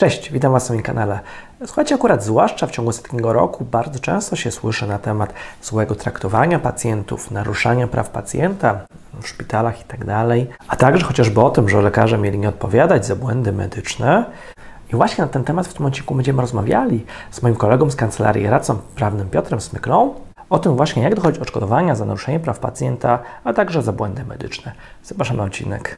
Cześć, witam Was na moim kanale. Słuchajcie, akurat zwłaszcza w ciągu ostatniego roku bardzo często się słyszy na temat złego traktowania pacjentów, naruszania praw pacjenta w szpitalach itd., a także chociażby o tym, że lekarze mieli nie odpowiadać za błędy medyczne. I właśnie na ten temat w tym odcinku będziemy rozmawiali z moim kolegą z kancelarii radcą prawnym Piotrem Smyklą o tym właśnie, jak dochodzi odszkodowania za naruszenie praw pacjenta, a także za błędy medyczne. Zapraszam na odcinek.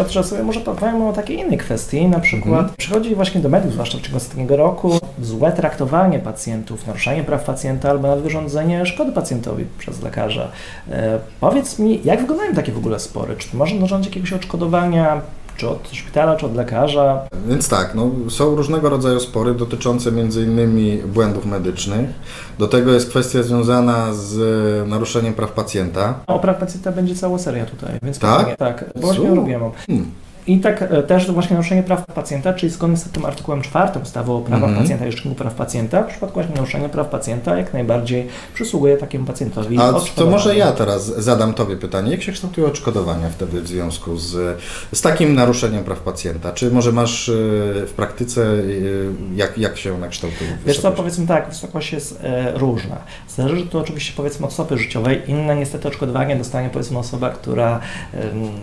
Piotrze, sobie może powiem o takiej innej kwestii, na przykład mhm. przychodzi właśnie do mediów, zwłaszcza w ciągu ostatniego roku, złe traktowanie pacjentów, naruszanie praw pacjenta albo nadwyrządzenie szkody pacjentowi przez lekarza. E, powiedz mi, jak wyglądają takie w ogóle spory? Czy można narządzić jakiegoś odszkodowania? Czy od szpitala, czy od lekarza. Więc tak, no, są różnego rodzaju spory dotyczące innymi błędów medycznych. Do tego jest kwestia związana z naruszeniem praw pacjenta. O praw pacjenta będzie cała seria tutaj, więc tak, tak bo właśnie robiłem. Hmm. I tak e, też właśnie naruszenie praw pacjenta, czyli zgodnie z tym artykułem 4 ustawy o prawach mm pacjenta i Rzeczniku Praw Pacjenta, w przypadku właśnie naruszenia praw pacjenta jak najbardziej przysługuje takiemu pacjentowi A to może ja teraz zadam Tobie pytanie. Jak się kształtują odszkodowania wtedy w związku z, z takim naruszeniem praw pacjenta? Czy może masz e, w praktyce, e, jak, jak się one kształtują? Wiesz co, powiedzmy tak, wysokość jest różna. Zależy to oczywiście powiedzmy od osoby życiowej. Inne niestety odszkodowanie dostanie powiedzmy osoba, która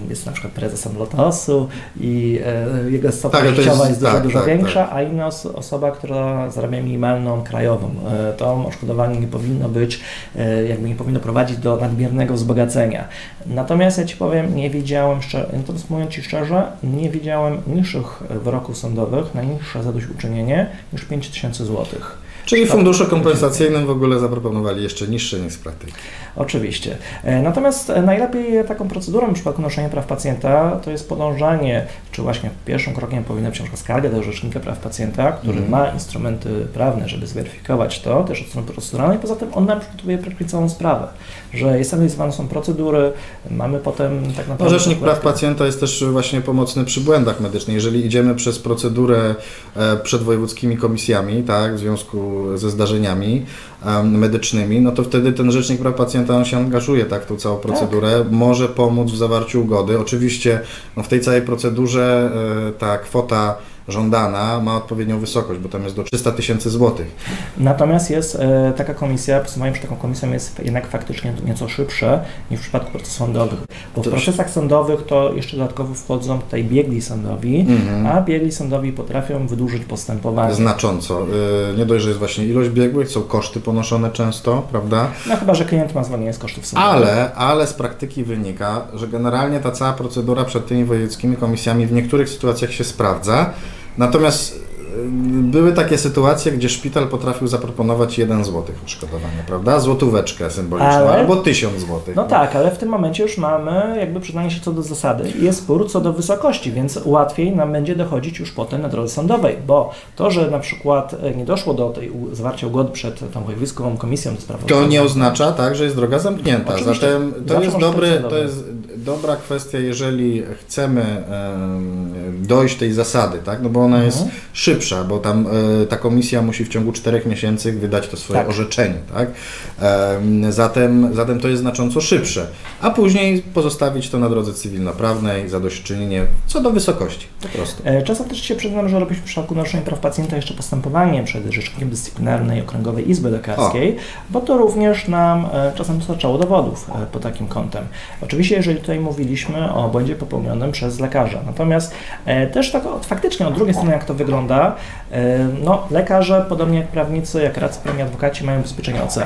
jest na przykład prezesem Lotosu, i e, jego stopa tak, życiowa jest, jest dużo, tak, dużo tak, większa, tak. a inna osoba, która zarabia minimalną krajową, e, to odszkodowanie nie powinno być, e, jakby nie powinno prowadzić do nadmiernego wzbogacenia. Natomiast ja Ci powiem, nie widziałem, natomiast mówiąc Ci szczerze, nie widziałem niższych wyroków sądowych, najniższe zadośćuczynienie niż 5000 złotych. Czyli fundusze kompensacyjnym w ogóle zaproponowali jeszcze niższe niż z praktyki. Oczywiście. E, natomiast e, najlepiej taką procedurą w przypadku noszenia praw pacjenta to jest podążanie, czy właśnie pierwszym krokiem powinna być skarga do Rzecznika Praw Pacjenta, który mm. ma instrumenty prawne, żeby zweryfikować to, też od strony proceduralnej. Poza tym on nam przygotowuje praktycznie całą sprawę, że jest analizowane są procedury, mamy potem tak naprawdę... No, Rzecznik Praw Pacjenta jest też właśnie pomocny przy błędach medycznych. Jeżeli idziemy przez procedurę e, przed wojewódzkimi komisjami, tak, w związku ze zdarzeniami medycznymi, no to wtedy ten Rzecznik Praw Pacjenta się angażuje tak, w tą całą procedurę, tak. może pomóc w zawarciu ugody. Oczywiście no, w tej całej procedurze e, ta kwota żądana ma odpowiednią wysokość, bo tam jest do 300 tysięcy złotych. Natomiast jest e, taka komisja, postępowanie przed taką komisją jest jednak faktycznie nieco szybsze niż w przypadku procesów sądowych, bo w procesach sądowych to jeszcze dodatkowo wchodzą tutaj biegli sądowi, mhm. a biegli sądowi potrafią wydłużyć postępowanie. Znacząco. E, nie dość, że jest właśnie ilość biegłych, są koszty ponoszone często, prawda? No chyba, że klient ma zwolnienie z kosztów sądowych. Ale, ale z praktyki wynika, że generalnie ta cała procedura przed tymi wojewódzkimi komisjami w niektórych sytuacjach się sprawdza, Natomiast były takie sytuacje, gdzie szpital potrafił zaproponować 1 zł odszkodowania, prawda? Złotóweczkę symboliczną, ale, albo 1000 zł. No tak, ale w tym momencie już mamy jakby przyznanie się co do zasady i jest spór co do wysokości, więc łatwiej nam będzie dochodzić już potem na drodze sądowej, bo to, że na przykład e, nie doszło do tej zawarcia ugody przed tą wojewódzką komisją do spraw To nie oznacza tak, że jest droga zamknięta. Oczywiście. Zatem to jest dobry, to jest dobra kwestia, jeżeli chcemy dojść tej zasady, tak? No bo ona jest mhm. szybsza, bo tam e, ta komisja musi w ciągu czterech miesięcy wydać to swoje tak. orzeczenie, tak? Zatem, zatem to jest znacząco szybsze, a później pozostawić to na drodze cywilnoprawnej, zadośćuczynienie co do wysokości, po prostu. E, czasem też się przyznam, że robić w przypadku naruszenia praw pacjenta jeszcze postępowanie przed Rzecznikiem Dyscyplinarnej Okręgowej Izby Lekarskiej, o. bo to również nam e, czasem dostarczało dowodów pod takim kątem. Oczywiście, jeżeli tutaj mówiliśmy o błędzie popełnionym przez lekarza, natomiast też tak faktycznie od drugiej strony, jak to wygląda, e, no, lekarze, podobnie jak prawnicy, jak radcy prawni, adwokaci, mają ubezpieczenie OC,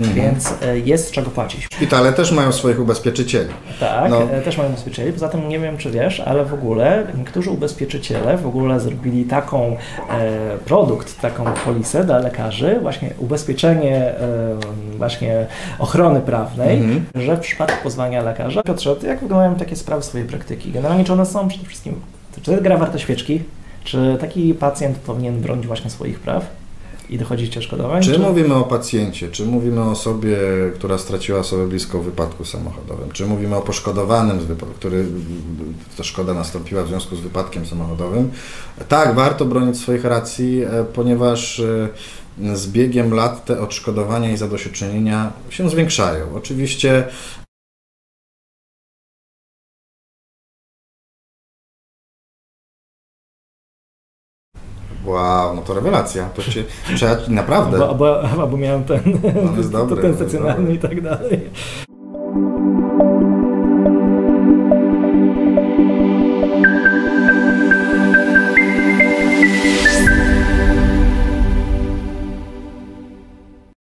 mhm. więc e, jest z czego płacić. Szpitale też mają swoich ubezpieczycieli. Tak, no. E, też mają ubezpieczycieli. Poza tym nie wiem, czy wiesz, ale w ogóle niektórzy ubezpieczyciele w ogóle zrobili taką e, produkt, taką polisę dla lekarzy, właśnie ubezpieczenie e, właśnie ochrony prawnej, mhm. że w przypadku pozwania lekarza. Piotrze, jak wyglądają takie sprawy swojej praktyki? Generalnie czy one są przede wszystkim, czy to gra warto świeczki? Czy taki pacjent powinien bronić właśnie swoich praw? I dochodzicie odszkodowań? Czy, czy mówimy o pacjencie, czy mówimy o osobie, która straciła osobę bliską w wypadku samochodowym, czy mówimy o poszkodowanym, który ta szkoda nastąpiła w związku z wypadkiem samochodowym, tak, warto bronić swoich racji, e, ponieważ e, z biegiem lat te odszkodowania i zadośćuczynienia się zwiększają. Oczywiście Wow, no to rewelacja. To cię, naprawdę. Bo, bo, bo miałem ten, no, dobry, ten stacjonarny i tak dalej.